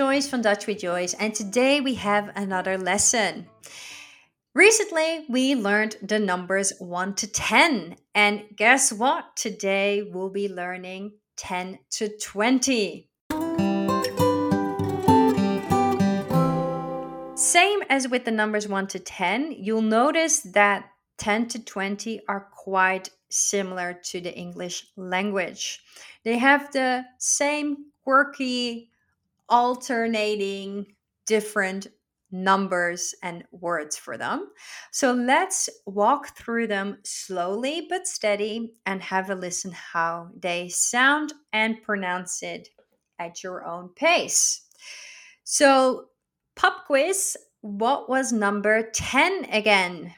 Joyce van Dutch with Joyce, and today we have another lesson. Recently, we learned the numbers 1 to 10, and guess what? Today we'll be learning 10 to 20. Same as with the numbers 1 to 10, you'll notice that 10 to 20 are quite similar to the English language. They have the same quirky alternating different numbers and words for them. So let's walk through them slowly but steady and have a listen how they sound and pronounce it at your own pace. So, pop quiz what was number 10 again?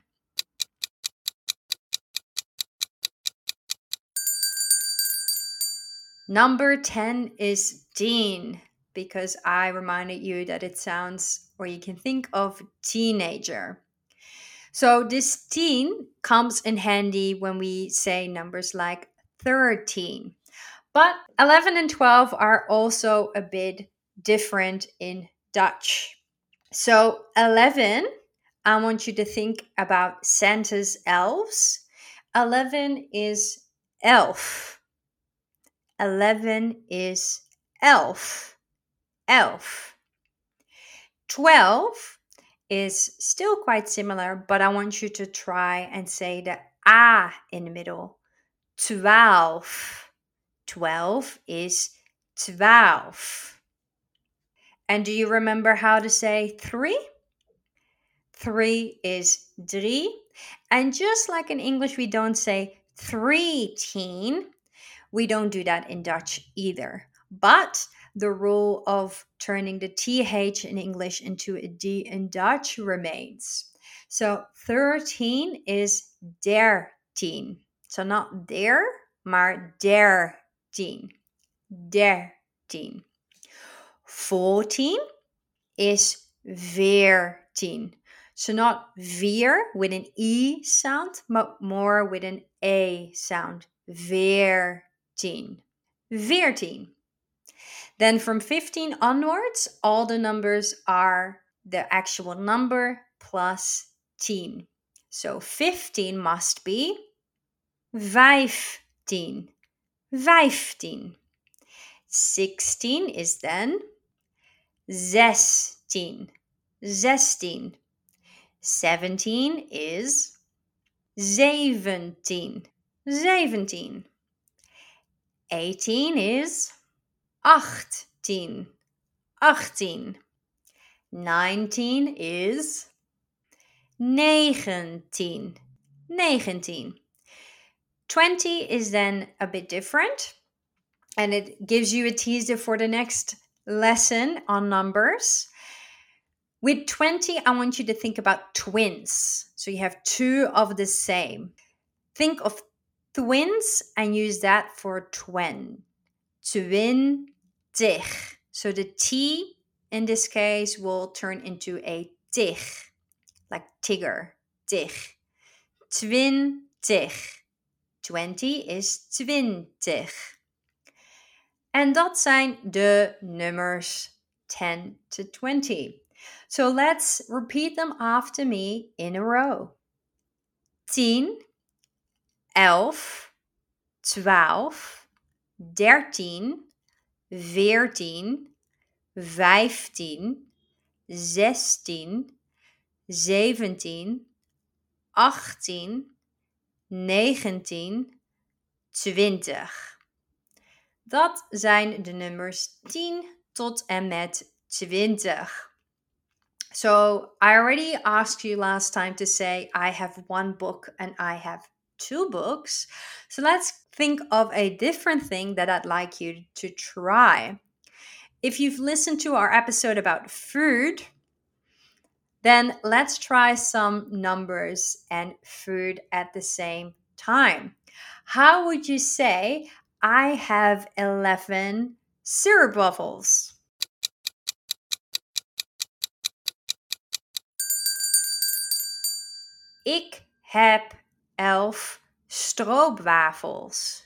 Number 10 is tien because I reminded you that it sounds, or you can think of teenager. So this teen comes in handy when we say numbers like 13. But 11 and 12 are also a bit different in Dutch. So 11, I want you to think about Santa's elves. 11 is elf. 11 is elf elf. 12 is still quite similar, but I want you to try and say the A in the middle. 12. 12 is 12. And do you remember how to say 3? 3 is 3. And just like in English, we don't say three teen, we don't do that in Dutch either. But the rule of turning the th in English into a d in Dutch remains. So 13 is dertien. So not der, maar dertien. Dertien. 14 is veertien. So not veer with an e sound, but more with an a sound. Veertien. Veertien. Then from 15 onwards, all the numbers are the actual number plus 10. So 15 must be 15. 15. 16 is then 16. 16. 17 is 17. 17. 18 is achttien. Achttien. Nineteen is nineteen. Nineteen. Twenty is then a bit different and it gives you a teaser for the next lesson on numbers. With 20, I want you to think about twins. So you have two of the same. Think of twins and use that for twin. Twin tig. So the T in this case will turn into a tig, like tigger, tig. Twintig. 20 is twintig. En dat zijn de nummers 10 to 20. So let's repeat them after me in a row. 10, 11, 12, 13, veertien, vijftien, zestien, zeventien, achttien, negentien, twintig. Dat zijn de nummers 10 tot en met 20. So I already asked you last time to say I have one book and I have two books. So let's think of a different thing that I'd like you to try. If you've listened to our episode about food, then let's try some numbers and food at the same time. How would you say, I have 11 syrup waffles? Ik heb elf stroopwafels.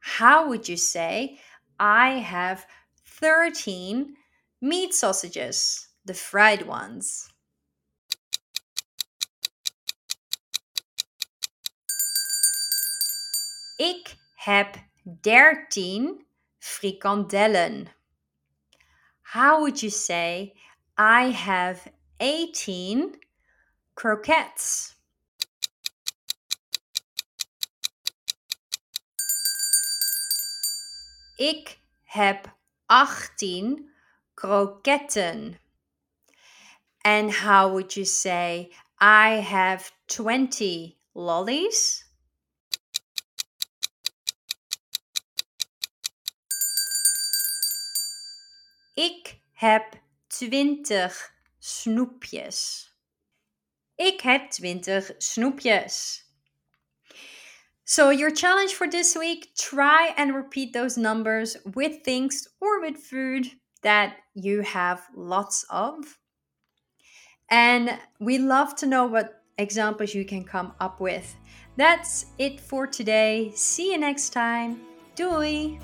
How would you say, I have 13 meat sausages, the fried ones. Ik heb 13 frikandellen. How would you say I have 18 croquettes? Ik heb 18 kroketten. And how would you say I have 20 lollies? Ik heb 20 snoepjes. Ik heb 20 snoepjes. So, your challenge for this week try and repeat those numbers with things or with food that you have lots of. And we love to know what examples you can come up with. That's it for today. See you next time. Doei!